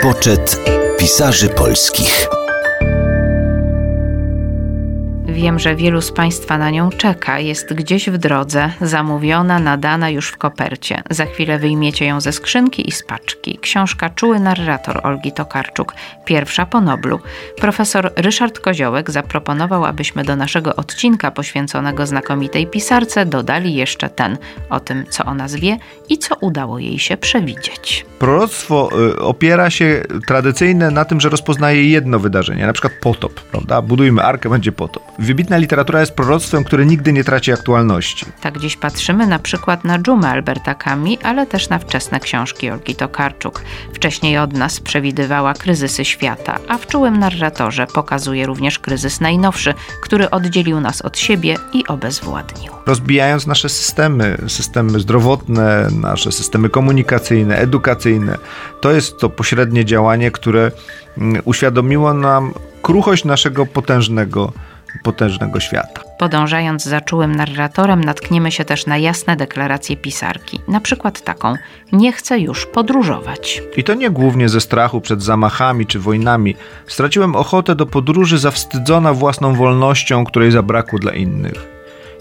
Poczet pisarzy polskich. Wiem, że wielu z Państwa na nią czeka. Jest gdzieś w drodze, zamówiona, nadana już w kopercie. Za chwilę wyjmiecie ją ze skrzynki i z paczki. Książka Czuły narrator Olgi Tokarczuk, pierwsza po Noblu. Profesor Ryszard Koziołek zaproponował, abyśmy do naszego odcinka poświęconego znakomitej pisarce dodali jeszcze ten o tym, co ona zwie i co udało jej się przewidzieć. Proroctwo y, opiera się tradycyjne na tym, że rozpoznaje jedno wydarzenie, na przykład potop, prawda? Budujmy arkę, będzie potop. Wybitna literatura jest proroctwem, które nigdy nie traci aktualności. Tak dziś patrzymy na przykład na dżumę Alberta Kami, ale też na wczesne książki Olgi Tokarczuk. Wcześniej od nas przewidywała kryzysy świata, a w czułym narratorze pokazuje również kryzys najnowszy, który oddzielił nas od siebie i obezwładnił. Rozbijając nasze systemy, systemy zdrowotne, nasze systemy komunikacyjne, edukacyjne, to jest to pośrednie działanie, które mm, uświadomiło nam kruchość naszego potężnego potężnego świata. Podążając za czułym narratorem, natkniemy się też na jasne deklaracje pisarki. Na przykład taką: Nie chcę już podróżować. I to nie głównie ze strachu przed zamachami czy wojnami. Straciłem ochotę do podróży zawstydzona własną wolnością, której zabrakło dla innych.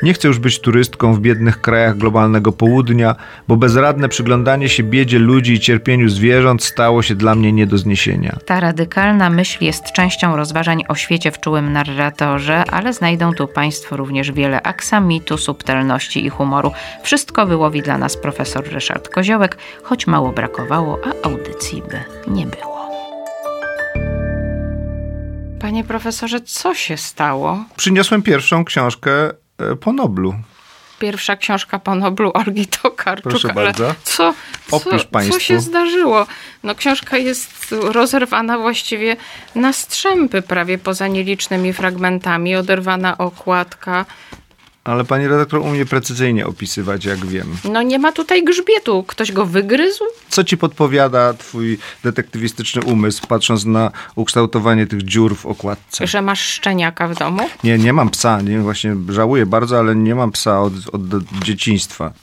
Nie chcę już być turystką w biednych krajach globalnego południa, bo bezradne przyglądanie się biedzie ludzi i cierpieniu zwierząt stało się dla mnie nie do zniesienia. Ta radykalna myśl jest częścią rozważań o świecie w czułym narratorze, ale znajdą tu Państwo również wiele aksamitu, subtelności i humoru. Wszystko wyłowi dla nas profesor Ryszard Koziołek, choć mało brakowało, a audycji by nie było. Panie profesorze, co się stało? Przyniosłem pierwszą książkę po Noblu. Pierwsza książka po Noblu Olgi Tokarczuk. Proszę bardzo. Co, co, Opisz państwu. co się zdarzyło? No książka jest rozerwana właściwie na strzępy, prawie poza nielicznymi fragmentami, oderwana okładka. Ale pani redaktor umie precyzyjnie opisywać, jak wiem. No nie ma tutaj grzbietu. Ktoś go wygryzł? Co ci podpowiada twój detektywistyczny umysł, patrząc na ukształtowanie tych dziur w okładce? Że masz szczeniaka w domu? Nie, nie mam psa. Nie, właśnie żałuję bardzo, ale nie mam psa od, od dzieciństwa.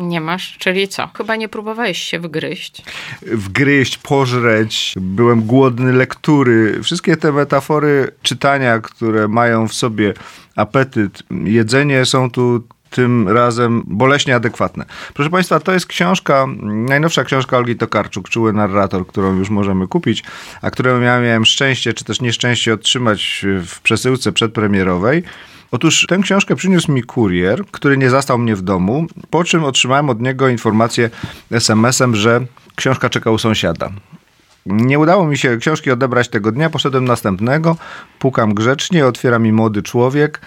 Nie masz, czyli co? Chyba nie próbowałeś się wgryźć. Wgryźć, pożreć. Byłem głodny lektury. Wszystkie te metafory czytania, które mają w sobie apetyt, jedzenie są tu tym razem boleśnie adekwatne. Proszę Państwa, to jest książka, najnowsza książka Olgi Tokarczuk, Czuły narrator, którą już możemy kupić, a którą ja miałem szczęście, czy też nieszczęście otrzymać w przesyłce przedpremierowej. Otóż tę książkę przyniósł mi kurier, który nie zastał mnie w domu, po czym otrzymałem od niego informację SMS-em, że książka czeka u sąsiada. Nie udało mi się książki odebrać tego dnia, poszedłem następnego, pukam grzecznie, otwiera mi młody człowiek,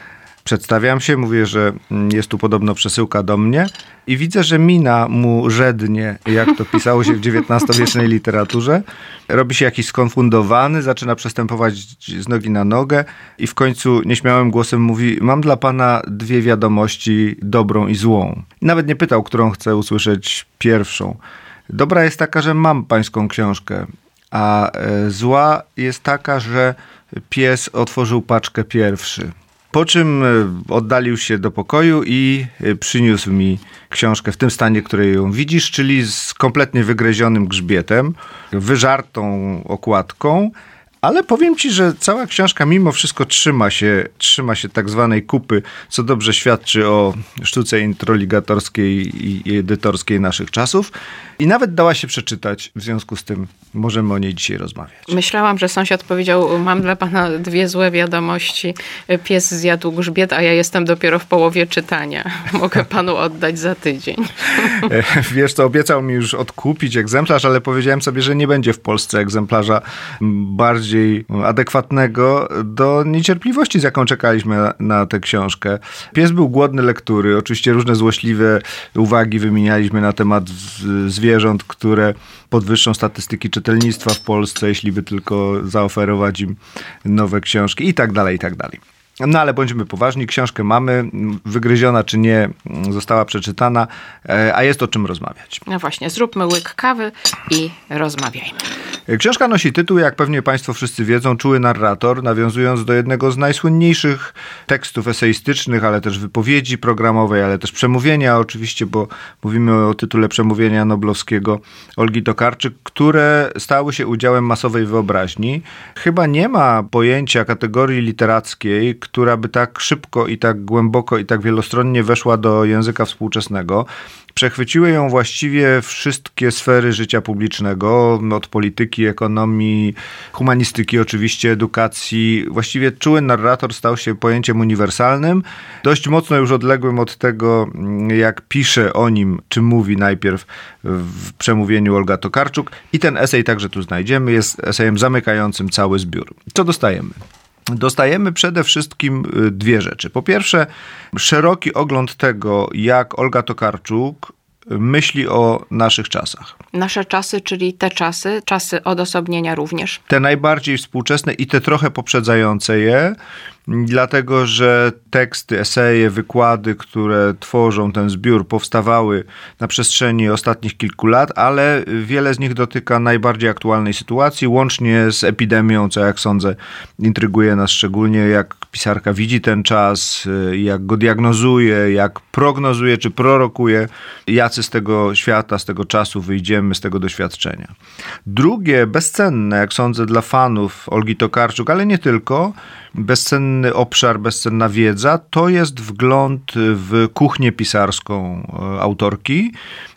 przedstawiam się, mówię, że jest tu podobno przesyłka do mnie i widzę, że mina mu żednie, jak to pisało się w XIX-wiecznej literaturze. Robi się jakiś skonfundowany, zaczyna przestępować z nogi na nogę i w końcu nieśmiałym głosem mówi: Mam dla pana dwie wiadomości, dobrą i złą. I nawet nie pytał, którą chcę usłyszeć pierwszą. Dobra jest taka, że mam pańską książkę, a e, zła jest taka, że pies otworzył paczkę pierwszy. Po czym e, oddalił się do pokoju i e, przyniósł mi książkę w tym stanie, której ją widzisz, czyli z kompletnie wygryzionym grzbietem, wyżartą okładką. Ale powiem ci, że cała książka mimo wszystko trzyma się, trzyma się tak zwanej kupy, co dobrze świadczy o sztuce introligatorskiej i edytorskiej naszych czasów. I nawet dała się przeczytać, w związku z tym możemy o niej dzisiaj rozmawiać. Myślałam, że sąsiad powiedział: Mam dla pana dwie złe wiadomości. Pies zjadł grzbiet, a ja jestem dopiero w połowie czytania. Mogę panu oddać za tydzień. E, Wiesz co, obiecał mi już odkupić egzemplarz, ale powiedziałem sobie, że nie będzie w Polsce egzemplarza bardziej najbardziej adekwatnego do niecierpliwości, z jaką czekaliśmy na tę książkę. Pies był głodny lektury. Oczywiście różne złośliwe uwagi wymienialiśmy na temat zwierząt, które podwyższą statystyki czytelnictwa w Polsce, jeśli by tylko zaoferować im nowe książki i tak dalej, i tak dalej. No ale bądźmy poważni, książkę mamy, wygryziona czy nie, została przeczytana, e, a jest o czym rozmawiać. No właśnie, zróbmy łyk kawy i rozmawiajmy. Książka nosi tytuł, jak pewnie Państwo wszyscy wiedzą, Czuły narrator, nawiązując do jednego z najsłynniejszych tekstów eseistycznych, ale też wypowiedzi programowej, ale też przemówienia oczywiście, bo mówimy o tytule przemówienia noblowskiego Olgi Tokarczyk, które stały się udziałem masowej wyobraźni. Chyba nie ma pojęcia kategorii literackiej, która by tak szybko i tak głęboko i tak wielostronnie weszła do języka współczesnego. Przechwyciły ją właściwie wszystkie sfery życia publicznego, od polityki, ekonomii, humanistyki, oczywiście edukacji. Właściwie czuły narrator stał się pojęciem uniwersalnym, dość mocno już odległym od tego, jak pisze o nim, czy mówi najpierw w przemówieniu Olga Tokarczuk. I ten esej także tu znajdziemy, jest esejem zamykającym cały zbiór. Co dostajemy? Dostajemy przede wszystkim y, dwie rzeczy. Po pierwsze, szeroki ogląd tego, jak Olga Tokarczuk myśli o naszych czasach. Nasze czasy, czyli te czasy, czasy odosobnienia również. Te najbardziej współczesne i te trochę poprzedzające je, dlatego że teksty, eseje, wykłady, które tworzą ten zbiór, powstawały na przestrzeni ostatnich kilku lat, ale wiele z nich dotyka najbardziej aktualnej sytuacji, łącznie z epidemią, co jak sądzę intryguje nas szczególnie, jak pisarka widzi ten czas, jak go diagnozuje, jak prognozuje czy prorokuje, jacy z tego świata, z tego czasu wyjdziemy, z tego doświadczenia. Drugie, bezcenne, jak sądzę, dla fanów Olgi Tokarczuk, ale nie tylko, bezcenny obszar, bezcenna wiedza, to jest wgląd w kuchnię pisarską e, autorki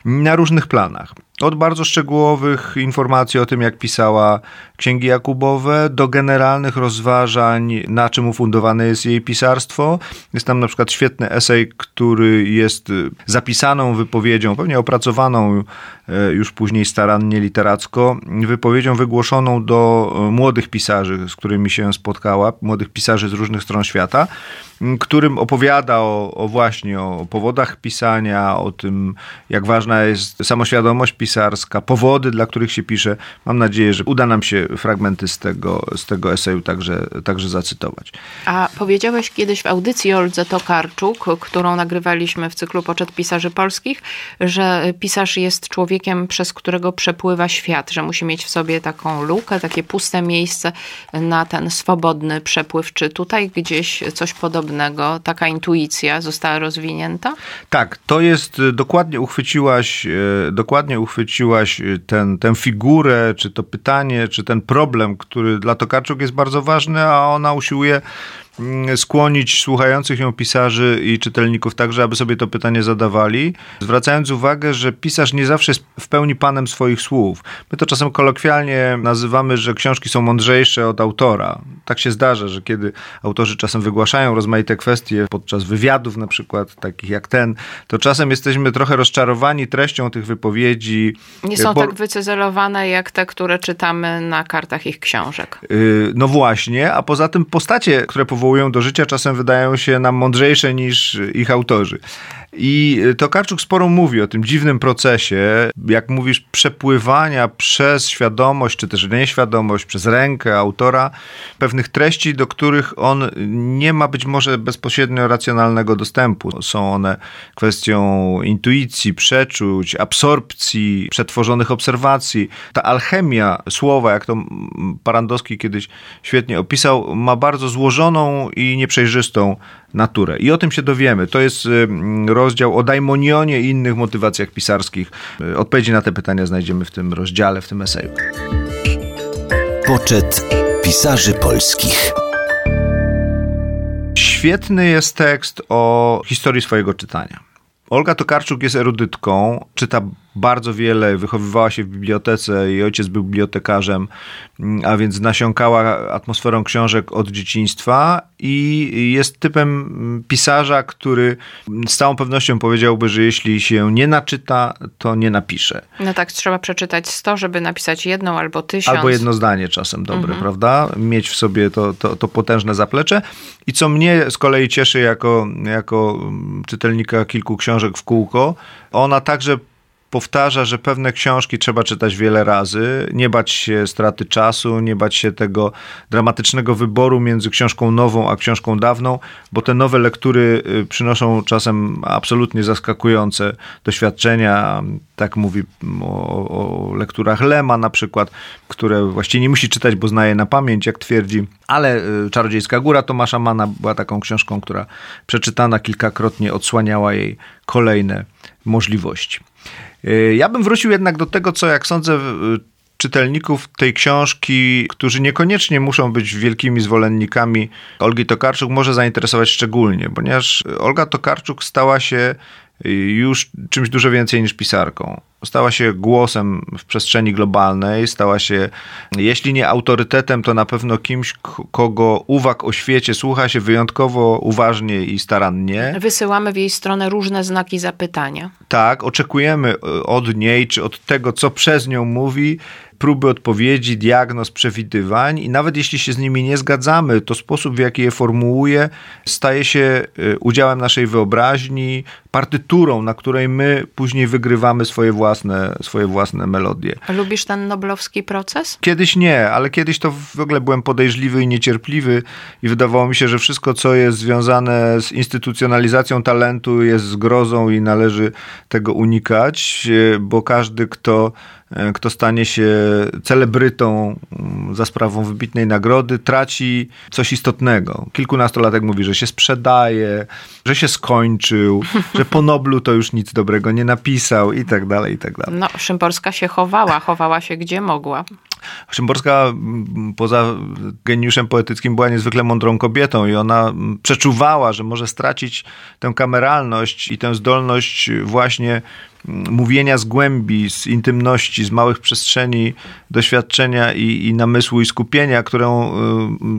na różnych planach. Od bardzo szczegółowych informacji o tym, jak pisała księgi Jakubowe, do generalnych rozważań, na czym ufundowane jest jej pisarstwo. Jest tam na przykład świetny esej, który jest zapisaną wypowiedzią, pewnie opracowaną już później starannie literacko, wypowiedzią wygłoszoną do e, młodych pisarzy, z którymi się spotkała, młodych pisarzy z różnych stron świata którym opowiada o, o, właśnie o powodach pisania, o tym, jak ważna jest samoświadomość pisarska, powody, dla których się pisze. Mam nadzieję, że uda nam się fragmenty z tego, z tego eseju także, także zacytować. A powiedziałeś kiedyś w audycji Oldze Tokarczuk, którą nagrywaliśmy w cyklu Poczet Pisarzy Polskich, że pisarz jest człowiekiem, przez którego przepływa świat, że musi mieć w sobie taką lukę, takie puste miejsce na ten swobodny przepływ. Czy tutaj gdzieś coś podobnego taka intuicja została rozwinięta? Tak, to jest, y, dokładnie uchwyciłaś, y, dokładnie uchwyciłaś y, ten, tę figurę, czy to pytanie, czy ten problem, który dla Tokarczuk jest bardzo ważny, a ona usiłuje skłonić słuchających ją pisarzy i czytelników także, aby sobie to pytanie zadawali, zwracając uwagę, że pisarz nie zawsze jest w pełni panem swoich słów. My to czasem kolokwialnie nazywamy, że książki są mądrzejsze od autora. Tak się zdarza, że kiedy autorzy czasem wygłaszają rozmaite kwestie podczas wywiadów na przykład, takich jak ten, to czasem jesteśmy trochę rozczarowani treścią tych wypowiedzi. Nie są bo... tak wycyzelowane jak te, które czytamy na kartach ich książek. Yy, no właśnie, a poza tym postacie, które powołują powołują do życia, czasem wydają się nam mądrzejsze niż ich autorzy. I Tokarczuk sporo mówi o tym dziwnym procesie, jak mówisz, przepływania przez świadomość, czy też nieświadomość, przez rękę autora pewnych treści, do których on nie ma być może bezpośrednio racjonalnego dostępu. Są one kwestią intuicji, przeczuć, absorpcji, przetworzonych obserwacji. Ta alchemia słowa, jak to Parandowski kiedyś świetnie opisał, ma bardzo złożoną i nieprzejrzystą naturę. I o tym się dowiemy. To jest rozdział o daimonionie i innych motywacjach pisarskich. Y, odpowiedzi na te pytania znajdziemy w tym rozdziale, w tym eseju. Poczet pisarzy polskich. Świetny jest tekst o historii swojego czytania. Olga Tokarczuk jest erudytką, czyta bardzo wiele, wychowywała się w bibliotece, jej ojciec był bibliotekarzem, a więc nasiąkała atmosferą książek od dzieciństwa i jest typem pisarza, który z całą pewnością powiedziałby, że jeśli się nie naczyta, to nie napisze. No tak, trzeba przeczytać 100, żeby napisać jedną albo tysiąc. Albo jedno zdanie czasem dobre, mhm. prawda? Mieć w sobie to, to, to potężne zaplecze. I co mnie z kolei cieszy jako, jako czytelnika kilku książek w kółko, ona także powtarza, że pewne książki trzeba czytać wiele razy, nie bać się straty czasu, nie bać się tego dramatycznego wyboru między książką nową a książką dawną, bo te nowe lektury y, przynoszą czasem absolutnie zaskakujące doświadczenia. Tak mówi o, o lekturach Lema na przykład, które właściwie nie musi czytać, bo znaje na pamięć, jak twierdzi. Ale y, Czarodziejska Góra Tomasza Mana była taką książką, która przeczytana kilkakrotnie odsłaniała jej kolejne możliwości. Y, ja bym wrócił jednak do tego, co jak sądzę, czytelników tej książki, którzy niekoniecznie muszą być wielkimi zwolennikami Olgi Tokarczuk, może zainteresować szczególnie, ponieważ Olga Tokarczuk stała się już czymś dużo więcej niż pisarką. Stała się głosem w przestrzeni globalnej, stała się, jeśli nie autorytetem, to na pewno kimś, kogo uwag o świecie słucha się wyjątkowo uważnie i starannie. Wysyłamy w jej stronę różne znaki zapytania. Tak, oczekujemy od niej, czy od tego, co przez nią mówi, próby odpowiedzi, diagnoz, przewidywań i nawet jeśli się z nimi nie zgadzamy, to sposób, w jaki je formułuje, staje się y, udziałem naszej wyobraźni, partyturą, na której my później wygrywamy swoje własne, swoje własne melodie. Lubisz ten noblowski proces? Kiedyś nie, ale kiedyś to w ogóle byłem podejrzliwy i niecierpliwy i wydawało mi się, że wszystko, co jest związane z instytucjonalizacją talentu jest zgrozą i należy tego unikać, y, bo każdy, kto kto stanie się celebrytą mm, za sprawą wybitnej nagrody, traci coś istotnego. Kilkunastolatek mówi, że się sprzedaje, że się skończył, że po Noblu to już nic dobrego nie napisał i tak dalej, i tak dalej. No, Szymborska się chowała, chowała się gdzie mogła. Szymborska mm, poza geniuszem poetyckim była niezwykle mądrą kobietą i ona mm, przeczuwała, że może stracić tę kameralność i tę zdolność właśnie mówienia z głębi, z intymności, z małych przestrzeni doświadczenia i, i namysłu i skupienia, którą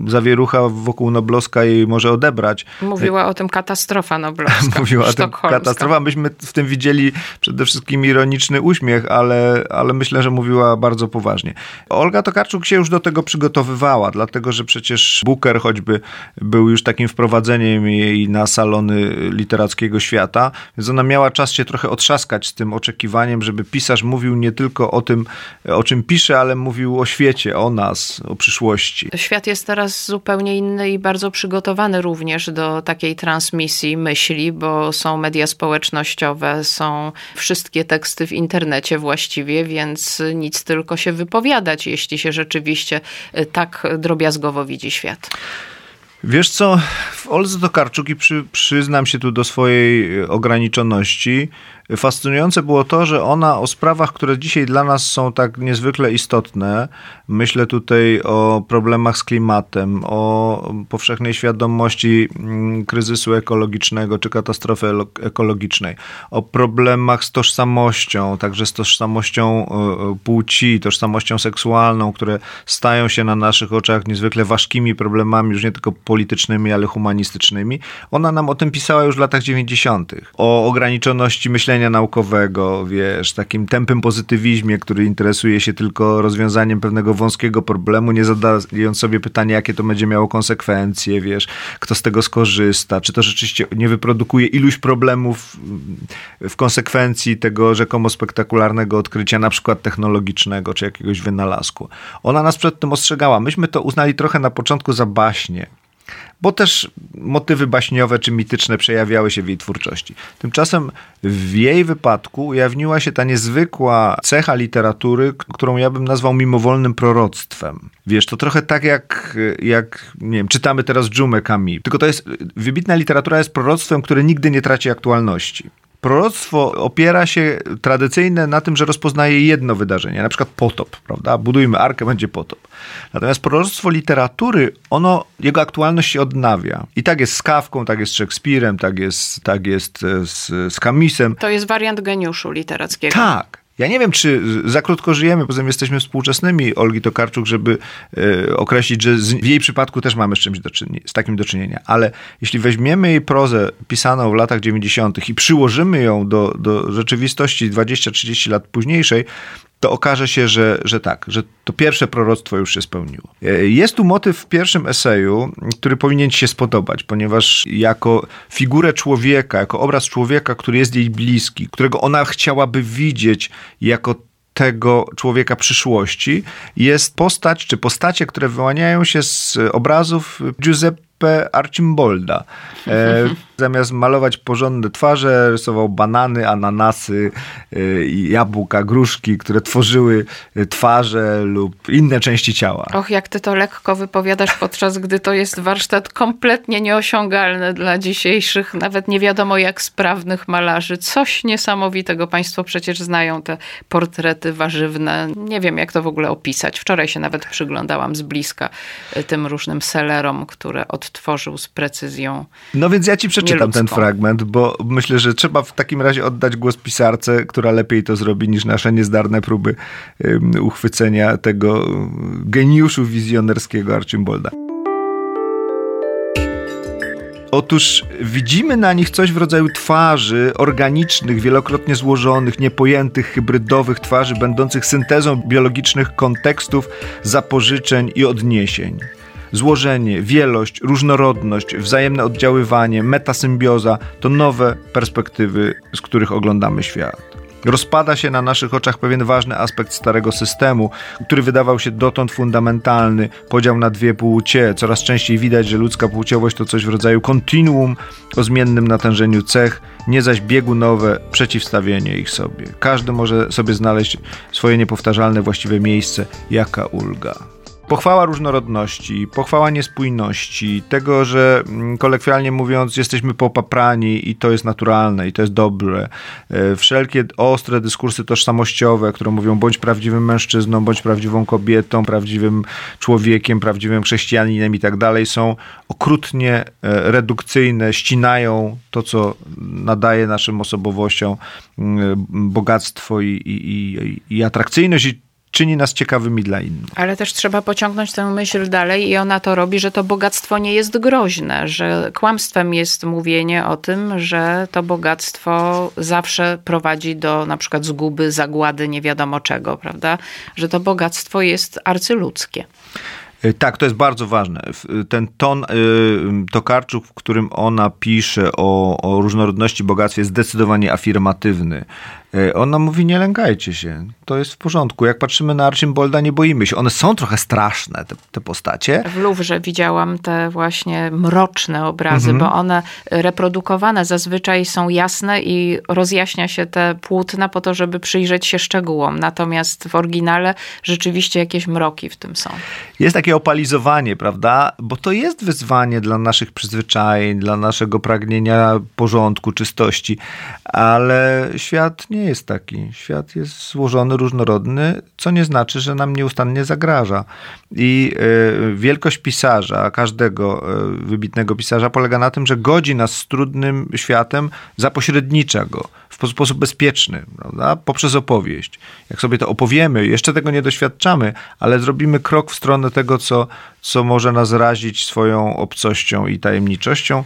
y, zawierucha wokół Noblowska jej może odebrać. Mówiła o tym katastrofa noblowska. Mówiła o tym katastrofa. Myśmy w tym widzieli przede wszystkim ironiczny uśmiech, ale, ale myślę, że mówiła bardzo poważnie. Olga Tokarczuk się już do tego przygotowywała, dlatego że przecież Booker choćby był już takim wprowadzeniem jej na salony literackiego świata, więc ona miała czas się trochę otrzaskać z tym oczekiwaniem, żeby pisarz mówił nie tylko o tym, o czym pisze, ale mówił o świecie, o nas, o przyszłości. Świat jest teraz zupełnie inny i bardzo przygotowany również do takiej transmisji myśli, bo są media społecznościowe, są wszystkie teksty w internecie właściwie, więc nic tylko się wypowiadać, jeśli się rzeczywiście tak drobiazgowo widzi świat. Wiesz co, w Olze Tokarczuk i przy, przyznam się tu do swojej ograniczoności, Fascynujące było to, że ona o sprawach, które dzisiaj dla nas są tak niezwykle istotne, myślę tutaj o problemach z klimatem, o powszechnej świadomości mm, kryzysu ekologicznego czy katastrofy ekologicznej, o problemach z tożsamością, także z tożsamością e, e, płci, tożsamością seksualną, które stają się na naszych oczach niezwykle ważkimi problemami, już nie tylko politycznymi, ale humanistycznymi. Ona nam o tym pisała już w latach 90. O ograniczoności myślenia myślenia naukowego, wiesz, takim tępym pozytywizmie, który interesuje się tylko rozwiązaniem pewnego wąskiego problemu, nie zadając sobie pytania, jakie to będzie miało konsekwencje, wiesz, kto z tego skorzysta, czy to rzeczywiście nie wyprodukuje iluś problemów w konsekwencji tego rzekomo spektakularnego odkrycia, na przykład technologicznego, czy jakiegoś wynalazku. Ona nas przed tym ostrzegała. Myśmy to uznali trochę na początku za baśnie bo też motywy baśniowe czy mityczne przejawiały się w jej twórczości. Tymczasem w jej wypadku ujawniła się ta niezwykła cecha literatury, którą ja bym nazwał mimowolnym proroctwem. Wiesz, to trochę tak jak, jak nie wiem, czytamy teraz Dżumę Kami. Tylko to jest, wybitna literatura jest proroctwem, które nigdy nie traci aktualności proroctwo opiera się tradycyjne na tym, że rozpoznaje jedno wydarzenie, na przykład potop, prawda? Budujmy arkę, będzie potop. Natomiast proroctwo literatury, ono, jego aktualność się odnawia. I tak jest z Kawką, tak jest z Szekspirem, tak jest, tak jest z, z Kamisem. To jest wariant geniuszu literackiego. Tak. Ja nie wiem, czy za krótko żyjemy, poza tym jesteśmy współczesnymi Olgi Tokarczuk, żeby e, określić, że z, w jej przypadku też mamy z czymś do z takim do czynienia. Ale jeśli weźmiemy jej prozę pisaną w latach 90. i przyłożymy ją do, do rzeczywistości 20-30 lat późniejszej, to okaże się, że, że tak, że to pierwsze proroctwo już się spełniło. E, jest tu motyw w pierwszym eseju, który powinien ci się spodobać, ponieważ jako figurę człowieka, jako obraz człowieka, który jest jej bliski, którego ona chciałaby widzieć jako tego człowieka przyszłości, jest postać, czy postacie, które wyłaniają się z obrazów Giuseppe Archimbolda. E, zamiast malować porządne twarze, rysował banany, ananasy, y, jabłka, gruszki, które tworzyły twarze lub inne części ciała. Och, jak ty to lekko wypowiadasz, podczas gdy to jest warsztat kompletnie nieosiągalny dla dzisiejszych, nawet nie wiadomo jak sprawnych malarzy. Coś niesamowitego. Państwo przecież znają te portrety warzywne. Nie wiem, jak to w ogóle opisać. Wczoraj się nawet przyglądałam z bliska y, tym różnym selerom, które odtworzył z precyzją. No więc ja ci przeczytam przeczytam ten fragment, bo myślę, że trzeba w takim razie oddać głos pisarce, która lepiej to zrobi niż nasze niezdarne próby um, uchwycenia tego geniuszu wizjonerskiego Archimbolda. Otóż widzimy na nich coś w rodzaju twarzy organicznych, wielokrotnie złożonych, niepojętych, hybrydowych twarzy, będących syntezą biologicznych kontekstów, zapożyczeń i odniesień. Złożenie, wielość, różnorodność, wzajemne oddziaływanie, metasymbioza to nowe perspektywy, z których oglądamy świat. Rozpada się na naszych oczach pewien ważny aspekt starego systemu, który wydawał się dotąd fundamentalny, podział na dwie płcie. Coraz częściej widać, że ludzka płciowość to coś w rodzaju kontinuum o zmiennym natężeniu cech, nie zaś biegunowe przeciwstawienie ich sobie. Każdy może sobie znaleźć swoje niepowtarzalne właściwe miejsce. Jaka ulga. Pochwała różnorodności, pochwała niespójności, tego, że mm, kolekwialnie mówiąc, jesteśmy popaprani i to jest naturalne i to jest dobre. E, wszelkie ostre dyskursy tożsamościowe, które mówią bądź prawdziwym mężczyzną, bądź prawdziwą kobietą, prawdziwym człowiekiem, prawdziwym chrześcijaninem i tak dalej, są okrutnie e, redukcyjne, ścinają to, co nadaje naszym osobowościom mm, bogactwo i, i, i, i atrakcyjność i czyni nas ciekawymi dla innych. Ale też trzeba pociągnąć tę myśl dalej i ona to robi, że to bogactwo nie jest groźne, że kłamstwem jest mówienie o tym, że to bogactwo zawsze prowadzi do na przykład zguby, zagłady, nie wiadomo czego, prawda? Że to bogactwo jest arcyludzkie. E, tak, to jest bardzo ważne. Ten ton y, Tokarczuk, w którym ona pisze o, o różnorodności, bogactwie, jest zdecydowanie afirmatywny. E, ona mówi, nie lękajcie się, to jest w porządku. Jak patrzymy na Archimbolda, nie boimy się. One są trochę straszne, te, te postacie. W Louvre widziałam te właśnie mroczne obrazy, mhm. bo one reprodukowane zazwyczaj są jasne i rozjaśnia się te płótna po to, żeby przyjrzeć się szczegółom. Natomiast w oryginale rzeczywiście jakieś mroki w tym są. Jest takie opalizowanie, prawda? Bo to jest wyzwanie dla naszych przyzwyczajeń, dla naszego pragnienia porządku, czystości, ale świat nie jest taki. Świat jest złożony, różnorodny, co nie znaczy, że nam nieustannie zagraża. I y, wielkość pisarza, każdego y, wybitnego pisarza, polega na tym, że godzi nas z trudnym światem, zapośrednicza go w sposób bezpieczny, prawda? poprzez opowieść. Jak sobie to opowiemy, jeszcze tego nie doświadczamy, ale zrobimy krok w stronę tego, co, co może nas razić swoją obcością i tajemniczością,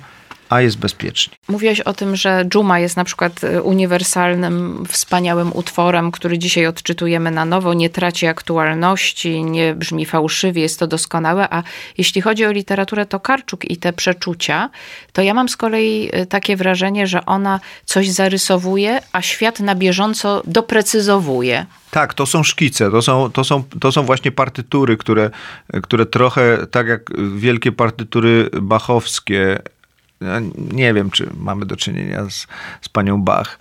a jest bezpiecznie. Mówiłeś o tym, że Dżuma jest na przykład y, uniwersalnym, wspaniałym utworem, który dzisiaj odczytujemy na nowo, nie traci aktualności, nie brzmi fałszywie, jest to doskonałe, a jeśli chodzi o literaturę Tokarczuk i te przeczucia, to ja mam z kolei y, takie wrażenie, że ona coś zarysowuje, a świat na bieżąco doprecyzowuje. Tak, to są szkice, to są, to są, to są właśnie partytury, które, które trochę tak jak wielkie partytury bachowskie nie wiem, czy mamy do czynienia z, z panią Bach.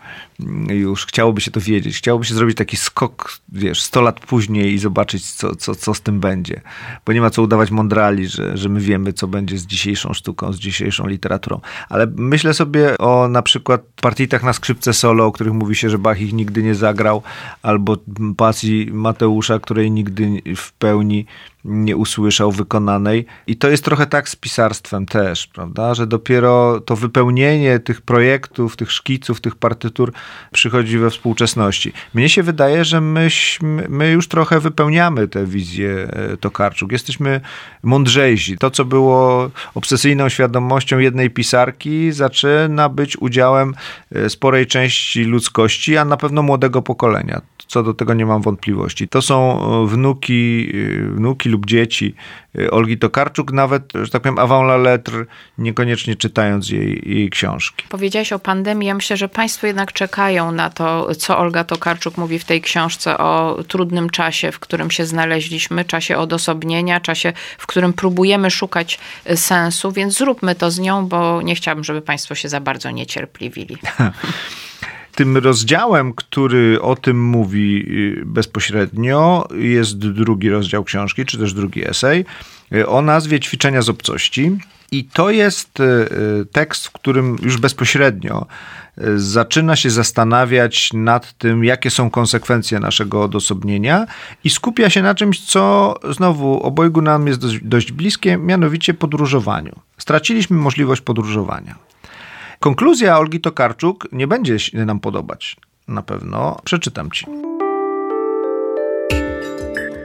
Już chciałoby się to wiedzieć. Chciałoby się zrobić taki skok, wiesz, 100 lat później i zobaczyć, co, co, co z tym będzie. Bo nie ma co udawać mądrali, że, że my wiemy, co będzie z dzisiejszą sztuką, z dzisiejszą literaturą. Ale myślę sobie o na przykład partitach na skrzypce solo, o których mówi się, że Bach ich nigdy nie zagrał, albo pasji Mateusza, której nigdy w pełni nie usłyszał wykonanej. I to jest trochę tak z pisarstwem też, prawda, że dopiero dopiero to wypełnienie tych projektów, tych szkiców, tych partytur przychodzi we współczesności. Mnie się wydaje, że myśmy, my już trochę wypełniamy tę wizję e, Tokarczuk. Jesteśmy mądrzejsi. To, co było obsesyjną świadomością jednej pisarki, zaczyna być udziałem e, sporej części ludzkości, a na pewno młodego pokolenia. Co do tego nie mam wątpliwości. To są e, wnuki, wnuki lub dzieci Olgi Tokarczuk, nawet, że tak powiem, avant la lettre, niekoniecznie czytając jej, jej książki. Powiedziałeś o pandemii. Ja myślę, że Państwo jednak czekają na to, co Olga Tokarczuk mówi w tej książce o trudnym czasie, w którym się znaleźliśmy, czasie odosobnienia, czasie, w którym próbujemy szukać sensu, więc zróbmy to z nią, bo nie chciałabym, żeby Państwo się za bardzo niecierpliwili. Tym rozdziałem, który o tym mówi y, bezpośrednio, jest drugi rozdział książki, czy też drugi esej y, o nazwie Ćwiczenia z obcości. I to jest y, tekst, w którym już bezpośrednio zaczyna się zastanawiać nad tym, jakie są konsekwencje naszego odosobnienia i skupia się na czymś, co znowu obojgu nam jest dość, dość bliskie, mianowicie podróżowaniu. Straciliśmy możliwość podróżowania. Konkluzja Olgi Tokarczuk nie będzie się nam podobać. Na pewno. Przeczytam ci.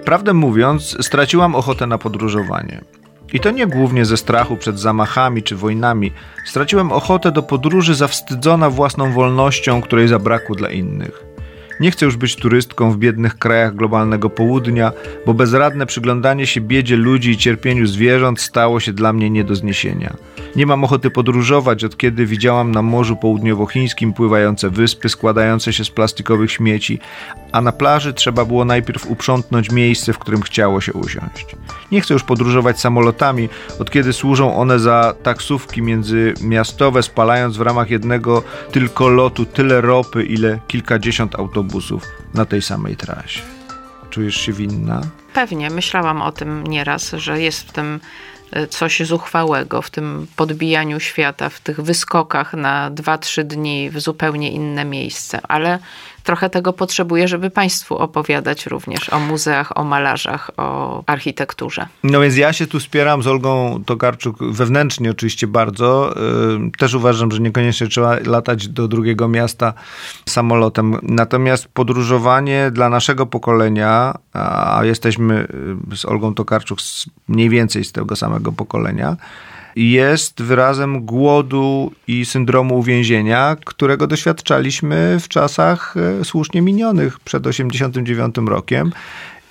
Prawdę mówiąc, straciłam ochotę na podróżowanie. I to nie głównie ze strachu przed zamachami czy wojnami. Straciłem ochotę do podróży zawstydzona własną wolnością, której zabrakło dla innych. Nie chcę już być turystką w biednych krajach globalnego południa, bo bezradne przyglądanie się biedzie ludzi i cierpieniu zwierząt stało się dla mnie nie do zniesienia. Nie mam ochoty podróżować, od kiedy widziałam na Morzu Południowochińskim pływające wyspy składające się z plastikowych śmieci, a na plaży trzeba było najpierw uprzątnąć miejsce, w którym chciało się usiąść. Nie chcę już podróżować samolotami, od kiedy służą one za taksówki międzymiastowe, spalając w ramach jednego tylko lotu tyle ropy, ile kilkadziesiąt autobusów na tej samej trasie. Czujesz się winna? Pewnie, myślałam o tym nieraz, że jest w tym E, coś zuchwałego w tym podbijaniu świata, w tych wyskokach na 2-3 dni w zupełnie inne miejsce, ale trochę tego potrzebuję, żeby Państwu opowiadać również o muzeach, o malarzach, o architekturze. No więc ja się tu wspieram z Olgą Tokarczuk wewnętrznie oczywiście bardzo. Y, też uważam, że niekoniecznie trzeba latać do drugiego miasta samolotem. Natomiast podróżowanie dla naszego pokolenia, a jesteśmy y, z Olgą Tokarczuk mniej więcej z tego samego pokolenia, jest wyrazem głodu i syndromu uwięzienia, którego doświadczaliśmy w czasach e, słusznie minionych przed 1989 rokiem.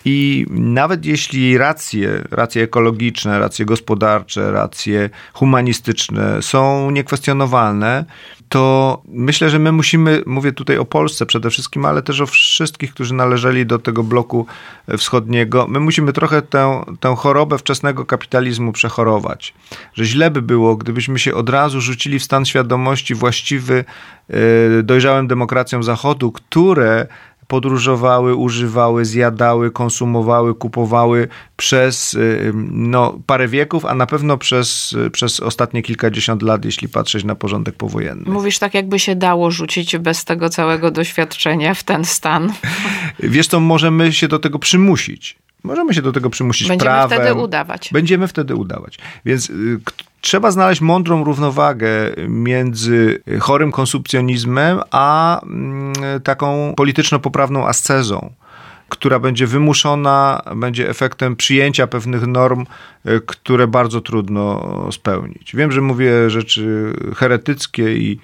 I nawet jeśli racje, racje ekologiczne, racje gospodarcze, racje humanistyczne są niekwestionowalne, to myślę, że my musimy, mówię tutaj o Polsce przede wszystkim, ale też o wszystkich, którzy należeli do tego bloku wschodniego, my musimy trochę tę, tę chorobę wczesnego kapitalizmu przechorować. Że źle by było, gdybyśmy się od razu rzucili w stan świadomości właściwy e, dojrzałym demokracjom Zachodu, które podróżowały, używały, zjadały, konsumowały, kupowały przez y, no, parę wieków, a na pewno przez, przez ostatnie kilkadziesiąt lat, jeśli patrzeć na porządek powojenny. Mówisz tak, jakby się dało rzucić bez tego całego doświadczenia w ten stan. Wiesz co, możemy się do tego przymusić. Możemy się do tego przymusić Będziemy prawem. wtedy udawać. Będziemy wtedy udawać. Więc y, trzeba znaleźć mądrą równowagę między chorym konsumpcjonizmem a mm, taką polityczno-poprawną ascezą która będzie wymuszona, będzie efektem przyjęcia pewnych norm, e, które bardzo trudno spełnić. Wiem, że mówię rzeczy heretyckie i,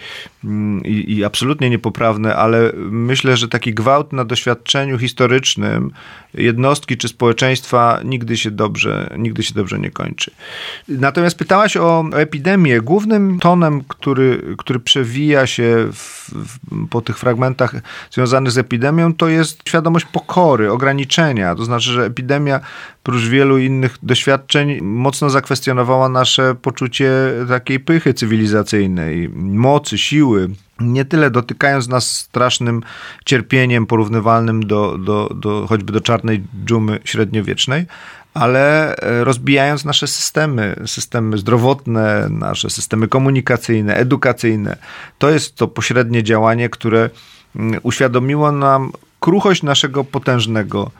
mm, i, i, absolutnie niepoprawne, ale myślę, że taki gwałt na doświadczeniu historycznym jednostki czy społeczeństwa nigdy się dobrze, nigdy się dobrze nie kończy. Natomiast pytałaś o epidemię. Głównym tonem, który, który przewija się w, w, po tych fragmentach związanych z epidemią, to jest świadomość pokory ograniczenia. To znaczy, że epidemia, prócz wielu innych doświadczeń, mocno zakwestionowała nasze poczucie takiej pychy cywilizacyjnej, mocy, siły nie tyle dotykając nas strasznym cierpieniem porównywalnym do, do, do choćby do czarnej dżumy średniowiecznej, ale e, rozbijając nasze systemy, systemy zdrowotne, nasze systemy komunikacyjne, edukacyjne. To jest to pośrednie działanie, które mm, uświadomiło nam kruchość naszego potężnego,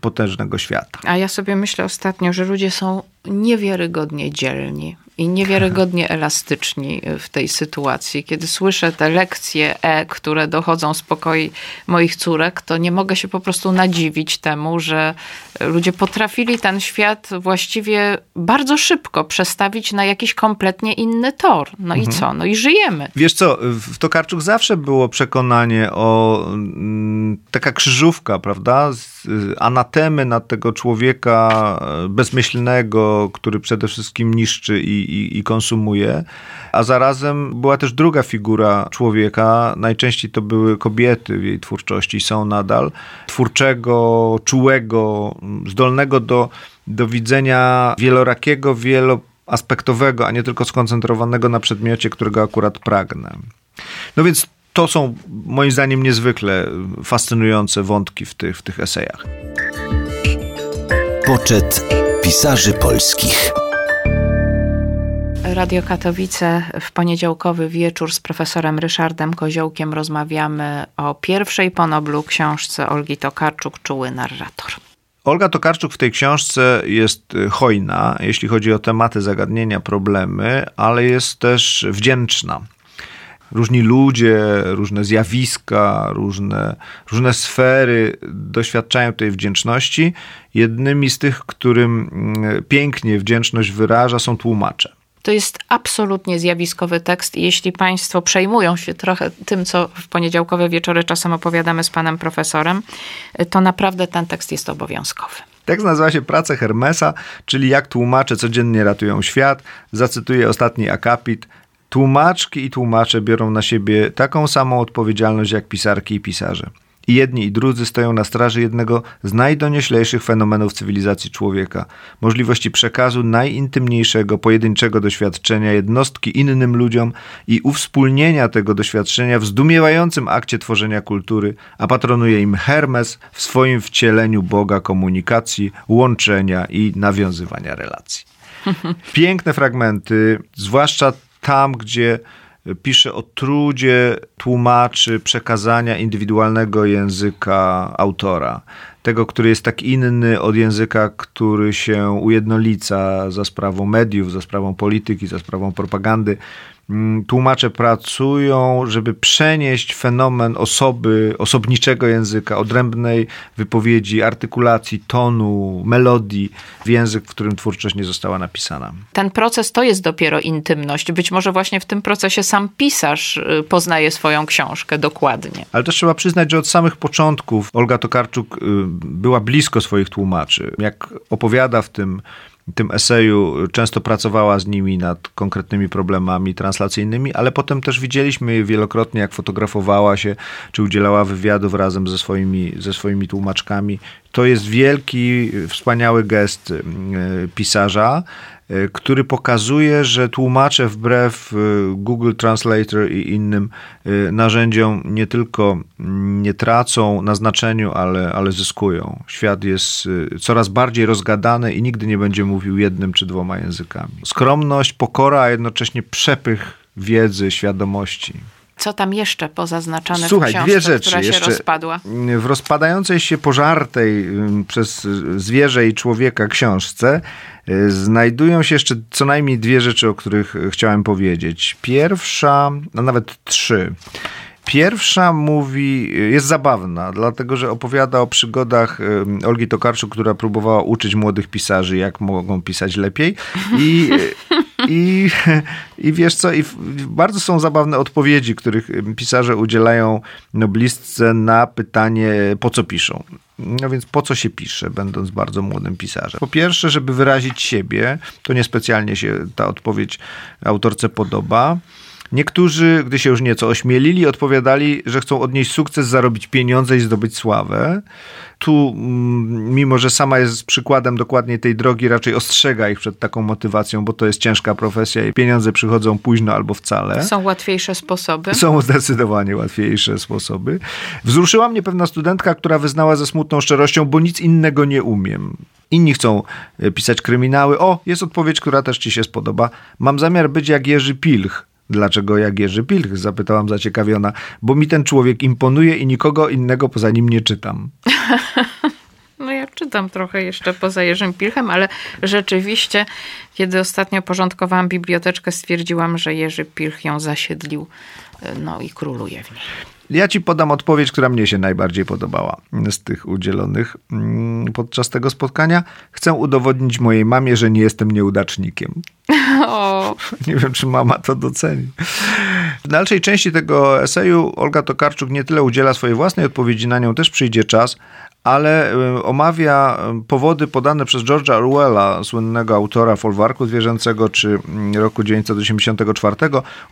potężnego świata. A ja sobie myślę ostatnio, że ludzie są niewiarygodnie dzielni i niewiarygodnie elastyczni w tej sytuacji. Kiedy słyszę te lekcje E, które dochodzą z pokoi moich córek, to nie mogę się po prostu nadziwić temu, że ludzie potrafili ten świat właściwie bardzo szybko przestawić na jakiś kompletnie inny tor. No i co? No i żyjemy. Wiesz co, w Tokarczuk zawsze było przekonanie o mm, taka krzyżówka, prawda? Y, anatemy na tego człowieka e, bezmyślnego, który przede wszystkim niszczy i, i, i konsumuje, a zarazem była też druga figura człowieka, najczęściej to były kobiety w jej twórczości, są nadal, twórczego, czułego, zdolnego do, do widzenia wielorakiego, wieloaspektowego, a nie tylko skoncentrowanego na przedmiocie, którego akurat pragnę. No więc to są moim zdaniem niezwykle fascynujące wątki w tych, w tych esejach. Poczet pisarzy polskich. Radio Katowice w poniedziałkowy wieczór z profesorem Ryszardem Koziołkiem rozmawiamy o pierwszej ponoblu książce Olgi Tokarczuk, Czuły narrator. Olga Tokarczuk w tej książce jest hojna, jeśli chodzi o tematy, zagadnienia, problemy, ale jest też wdzięczna. Różni ludzie, różne zjawiska, różne, różne sfery doświadczają tej wdzięczności. Jednymi z tych, którym mm, pięknie wdzięczność wyraża, są tłumacze. To jest absolutnie zjawiskowy tekst jeśli Państwo przejmują się trochę tym, co w poniedziałkowe wieczory czasem opowiadamy z panem profesorem, to naprawdę ten tekst jest obowiązkowy. Tekst nazywa się Prace Hermesa, czyli jak tłumacze codziennie ratują świat. Zacytuję ostatni akapit. Tłumaczki i tłumacze biorą na siebie taką samą odpowiedzialność jak pisarki i pisarze. I jedni i drudzy stoją na straży jednego z najdonioślejszych fenomenów cywilizacji człowieka możliwości przekazu najintymniejszego, pojedynczego doświadczenia jednostki innym ludziom i uwspólnienia tego doświadczenia w zdumiewającym akcie tworzenia kultury, a patronuje im Hermes w swoim wcieleniu Boga komunikacji, łączenia i nawiązywania relacji. Piękne fragmenty, zwłaszcza tam, gdzie pisze o trudzie tłumaczy przekazania indywidualnego języka autora. Tego, który jest tak inny od języka, który się ujednolica za sprawą mediów, za sprawą polityki, za sprawą propagandy. Mm, tłumacze pracują, żeby przenieść fenomen osoby, osobniczego języka, odrębnej wypowiedzi, artykulacji, tonu, melodii w język, w którym twórczość nie została napisana. Ten proces to jest dopiero intymność. Być może właśnie w tym procesie sam pisarz y, poznaje swoją książkę dokładnie. Ale też trzeba przyznać, że od samych początków Olga Tokarczuk y, była blisko swoich tłumaczy. Jak opowiada w tym tym eseju często pracowała z nimi nad konkretnymi problemami translacyjnymi, ale potem też widzieliśmy wielokrotnie, jak fotografowała się, czy udzielała wywiadów razem ze swoimi, ze swoimi tłumaczkami. To jest wielki, wspaniały gest y, pisarza. E, który pokazuje, że tłumacze wbrew e, Google Translator i innym e, narzędziom nie tylko nie tracą na znaczeniu, ale, ale zyskują. Świat jest coraz bardziej rozgadany i nigdy nie będzie mówił jednym czy dwoma językami. Skromność, pokora, a jednocześnie przepych wiedzy, świadomości. Co tam jeszcze pozaznaczane Słuchaj, w książce, dwie rzeczy która się jeszcze. rozpadła? W rozpadającej się pożartej przez zwierzę i człowieka książce y, znajdują się jeszcze co najmniej dwie rzeczy, o których chciałem powiedzieć. Pierwsza, a nawet trzy. Pierwsza mówi, jest zabawna, dlatego że opowiada o przygodach Olgi Tokarczuk, która próbowała uczyć młodych pisarzy, jak mogą pisać lepiej. I, i, i wiesz co, i bardzo są zabawne odpowiedzi, których pisarze udzielają noblistce na pytanie, po co piszą. No więc po co się pisze, będąc bardzo młodym pisarzem? Po pierwsze, żeby wyrazić siebie, to niespecjalnie się ta odpowiedź autorce podoba. Niektórzy, gdy się już nieco ośmielili, odpowiadali, że chcą odnieść sukces, zarobić pieniądze i zdobyć sławę. Tu, mm, mimo że sama jest przykładem dokładnie tej drogi, raczej ostrzega ich przed taką motywacją, bo to jest ciężka profesja i pieniądze przychodzą późno albo wcale. Są łatwiejsze sposoby. Są zdecydowanie łatwiejsze sposoby. Wzruszyła mnie pewna studentka, która wyznała ze smutną szczerością, bo nic innego nie umiem. Inni chcą e, pisać kryminały. O, jest odpowiedź, która też ci się spodoba. Mam zamiar być jak Jerzy Pilch Dlaczego jak Jerzy Pilch? Zapytałam zaciekawiona. Bo mi ten człowiek imponuje i nikogo innego poza nim nie czytam. No ja poczytam trochę jeszcze poza Jerzym Pilchem, ale rzeczywiście, kiedy ostatnio porządkowałam biblioteczkę, stwierdziłam, że Jerzy Pilch ją zasiedlił no i króluje w niej. Ja ci podam odpowiedź, która mnie się najbardziej podobała z tych udzielonych mm, podczas tego spotkania. Chcę udowodnić mojej mamie, że nie jestem nieudacznikiem. O. Nie wiem, czy mama to doceni. W dalszej części tego eseju Olga Tokarczuk nie tyle udziela swojej własnej odpowiedzi, na nią też przyjdzie czas, ale y, omawia y, powody podane przez George'a Orwella, słynnego autora Folwarku Zwierzęcego czy mm, roku 1984.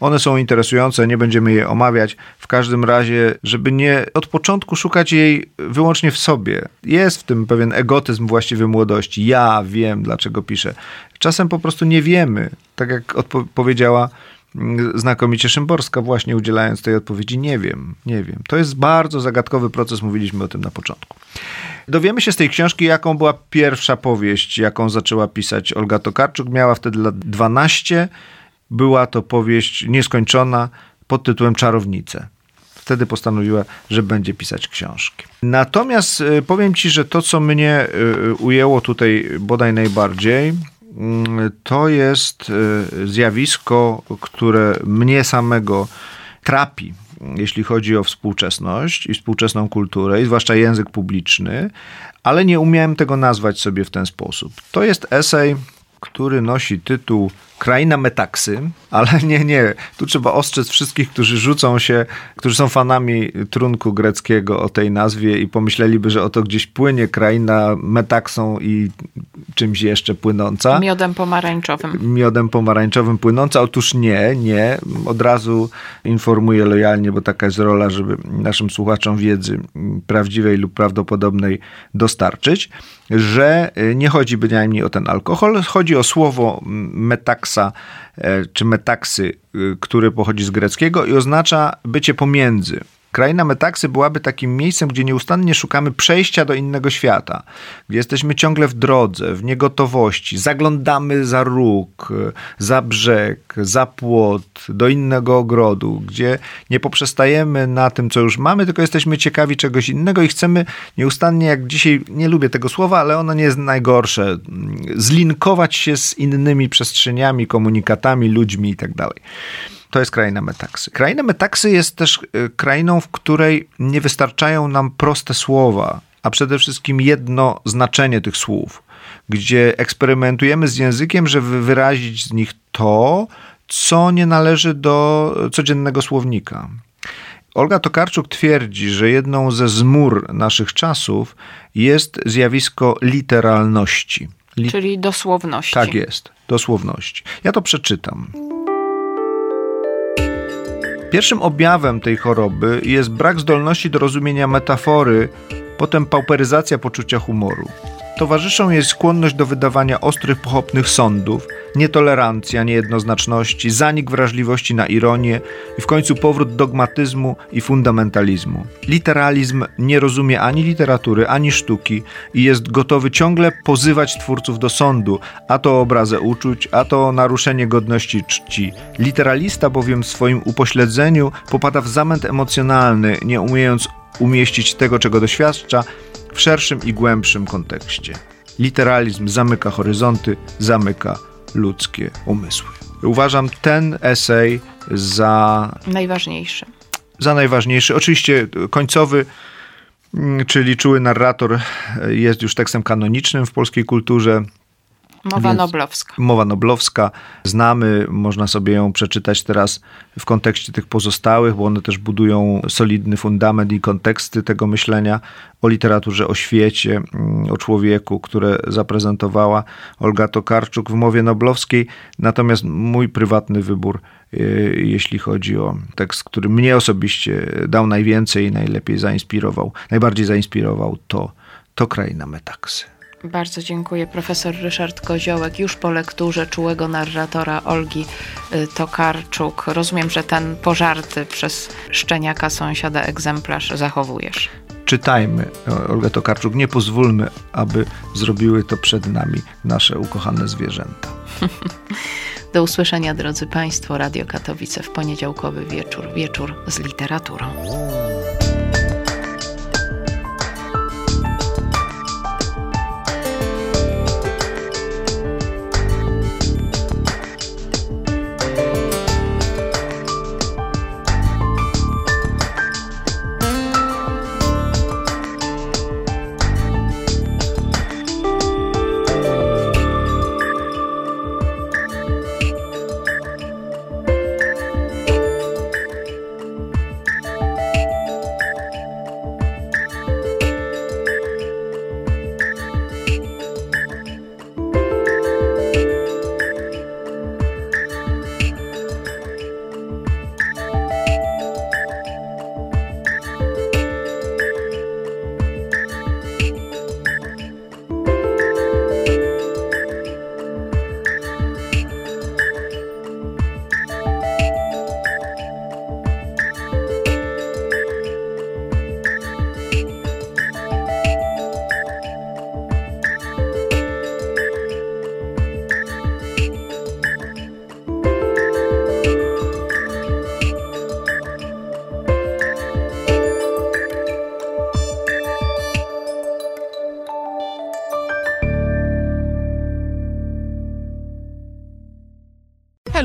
One są interesujące, nie będziemy je omawiać. W każdym razie, żeby nie od początku szukać jej wyłącznie w sobie. Jest w tym pewien egotyzm właściwy młodości. Ja wiem, dlaczego piszę. Czasem po prostu nie wiemy. Tak jak powiedziała znakomicie Szymborska, właśnie udzielając tej odpowiedzi. Nie wiem, nie wiem. To jest bardzo zagadkowy proces, mówiliśmy o tym na początku. Dowiemy się z tej książki, jaką była pierwsza powieść, jaką zaczęła pisać Olga Tokarczuk. Miała wtedy lat 12. Była to powieść nieskończona pod tytułem Czarownice. Wtedy postanowiła, że będzie pisać książki. Natomiast y, powiem ci, że to, co mnie y, ujęło tutaj bodaj najbardziej, Mm, to jest e, zjawisko, które mnie samego trapi, jeśli chodzi o współczesność i współczesną kulturę, i zwłaszcza język publiczny, ale nie umiałem tego nazwać sobie w ten sposób. To jest esej, który nosi tytuł kraina metaksy, ale nie, nie. Tu trzeba ostrzec wszystkich, którzy rzucą się, którzy są fanami trunku greckiego o tej nazwie i pomyśleliby, że oto gdzieś płynie kraina metaksą i czymś jeszcze płynąca. Miodem pomarańczowym. Miodem pomarańczowym płynąca. Otóż nie, nie. Od razu informuję lojalnie, bo taka jest rola, żeby naszym słuchaczom wiedzy prawdziwej lub prawdopodobnej dostarczyć, że nie chodzi bynajmniej o ten alkohol, chodzi o słowo metaks e, czy metaksy, y, który pochodzi z greckiego i oznacza bycie pomiędzy. Kraina Metaksy byłaby takim miejscem, gdzie nieustannie szukamy przejścia do innego świata, gdzie jesteśmy ciągle w drodze, w niegotowości, zaglądamy za róg, za brzeg, za płot, do innego ogrodu, gdzie nie poprzestajemy na tym, co już mamy, tylko jesteśmy ciekawi czegoś innego i chcemy nieustannie, jak dzisiaj, nie lubię tego słowa, ale ono nie jest najgorsze, zlinkować się z innymi przestrzeniami, komunikatami, ludźmi itd. To jest kraina metaksy. Kraina metaksy jest też e, krainą, w której nie wystarczają nam proste słowa, a przede wszystkim jedno znaczenie tych słów, gdzie eksperymentujemy z językiem, żeby wyrazić z nich to, co nie należy do codziennego słownika. Olga Tokarczuk twierdzi, że jedną ze zmur naszych czasów jest zjawisko literalności. Li Czyli dosłowności. Tak jest, dosłowności. Ja to przeczytam. Pierwszym objawem tej choroby jest brak zdolności do rozumienia metafory, potem pauperyzacja poczucia humoru. Towarzyszą jej skłonność do wydawania ostrych, pochopnych sądów, nietolerancja niejednoznaczności, zanik wrażliwości na ironię i w końcu powrót dogmatyzmu i fundamentalizmu. Literalizm nie rozumie ani literatury, ani sztuki i jest gotowy ciągle pozywać twórców do sądu, a to obrazę uczuć, a to naruszenie godności czci. Literalista bowiem w swoim upośledzeniu popada w zamęt emocjonalny, nie umiejąc umieścić tego, czego doświadcza, w szerszym i głębszym kontekście. Literalizm zamyka horyzonty, zamyka ludzkie umysły. Uważam ten esej za najważniejszy. Za najważniejszy. Oczywiście końcowy, mm, czyli czuły narrator, jest już tekstem kanonicznym w polskiej kulturze. Mowa noblowska. Mowa noblowska. Znamy, można sobie ją przeczytać teraz w kontekście tych pozostałych, bo one też budują solidny fundament i konteksty tego myślenia o literaturze, o świecie, mm, o człowieku, które zaprezentowała Olga Tokarczuk w mowie noblowskiej. Natomiast mój prywatny wybór, y, jeśli chodzi o tekst, który mnie osobiście dał najwięcej i najlepiej zainspirował, najbardziej zainspirował, to, to Kraina Metaksy. Bardzo dziękuję. Profesor Ryszard Koziołek, już po lekturze czułego narratora Olgi y, Tokarczuk. Rozumiem, że ten pożarty przez szczeniaka sąsiada egzemplarz zachowujesz. Czytajmy Olgę Tokarczuk. Nie pozwólmy, aby zrobiły to przed nami nasze ukochane zwierzęta. Do usłyszenia, drodzy Państwo. Radio Katowice w poniedziałkowy wieczór. Wieczór z literaturą.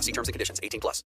See terms and conditions. 18 plus.